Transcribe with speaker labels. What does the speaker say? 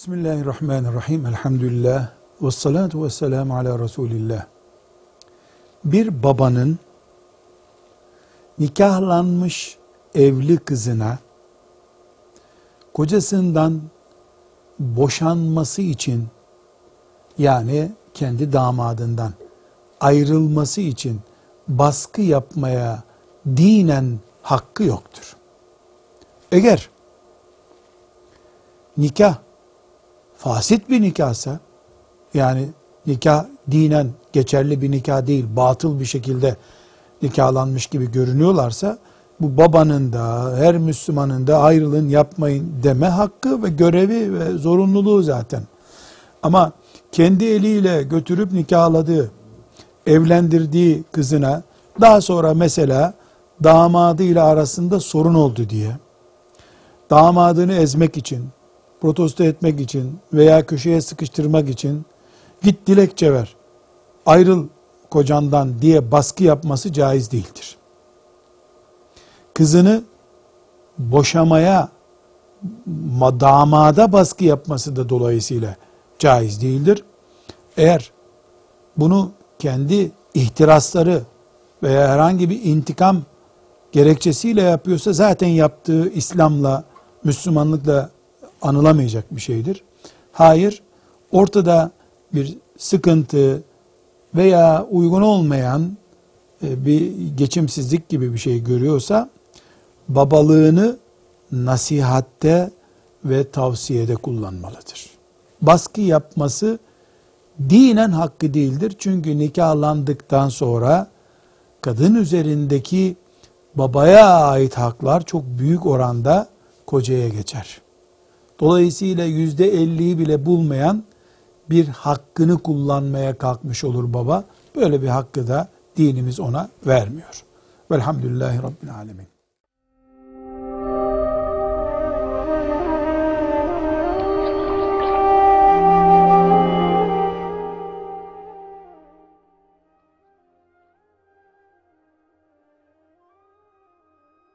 Speaker 1: Bismillahirrahmanirrahim. Elhamdülillah. Ve salatu ve selamu ala Resulillah. Bir babanın nikahlanmış evli kızına kocasından boşanması için yani kendi damadından ayrılması için baskı yapmaya dinen hakkı yoktur. Eğer nikah fasit bir nikahsa yani nikah dinen geçerli bir nikah değil batıl bir şekilde nikahlanmış gibi görünüyorlarsa bu babanın da her Müslümanın da ayrılın yapmayın deme hakkı ve görevi ve zorunluluğu zaten. Ama kendi eliyle götürüp nikahladığı, evlendirdiği kızına daha sonra mesela damadıyla arasında sorun oldu diye damadını ezmek için protesto etmek için veya köşeye sıkıştırmak için git dilekçe ver, ayrıl kocandan diye baskı yapması caiz değildir. Kızını boşamaya damada baskı yapması da dolayısıyla caiz değildir. Eğer bunu kendi ihtirasları veya herhangi bir intikam gerekçesiyle yapıyorsa zaten yaptığı İslam'la, Müslümanlıkla anılamayacak bir şeydir. Hayır, ortada bir sıkıntı veya uygun olmayan e, bir geçimsizlik gibi bir şey görüyorsa babalığını nasihatte ve tavsiyede kullanmalıdır. Baskı yapması dinen hakkı değildir. Çünkü nikahlandıktan sonra kadın üzerindeki babaya ait haklar çok büyük oranda kocaya geçer. Dolayısıyla yüzde elliyi bile bulmayan bir hakkını kullanmaya kalkmış olur baba. Böyle bir hakkı da dinimiz ona vermiyor. Velhamdülillahi Rabbil Alemin.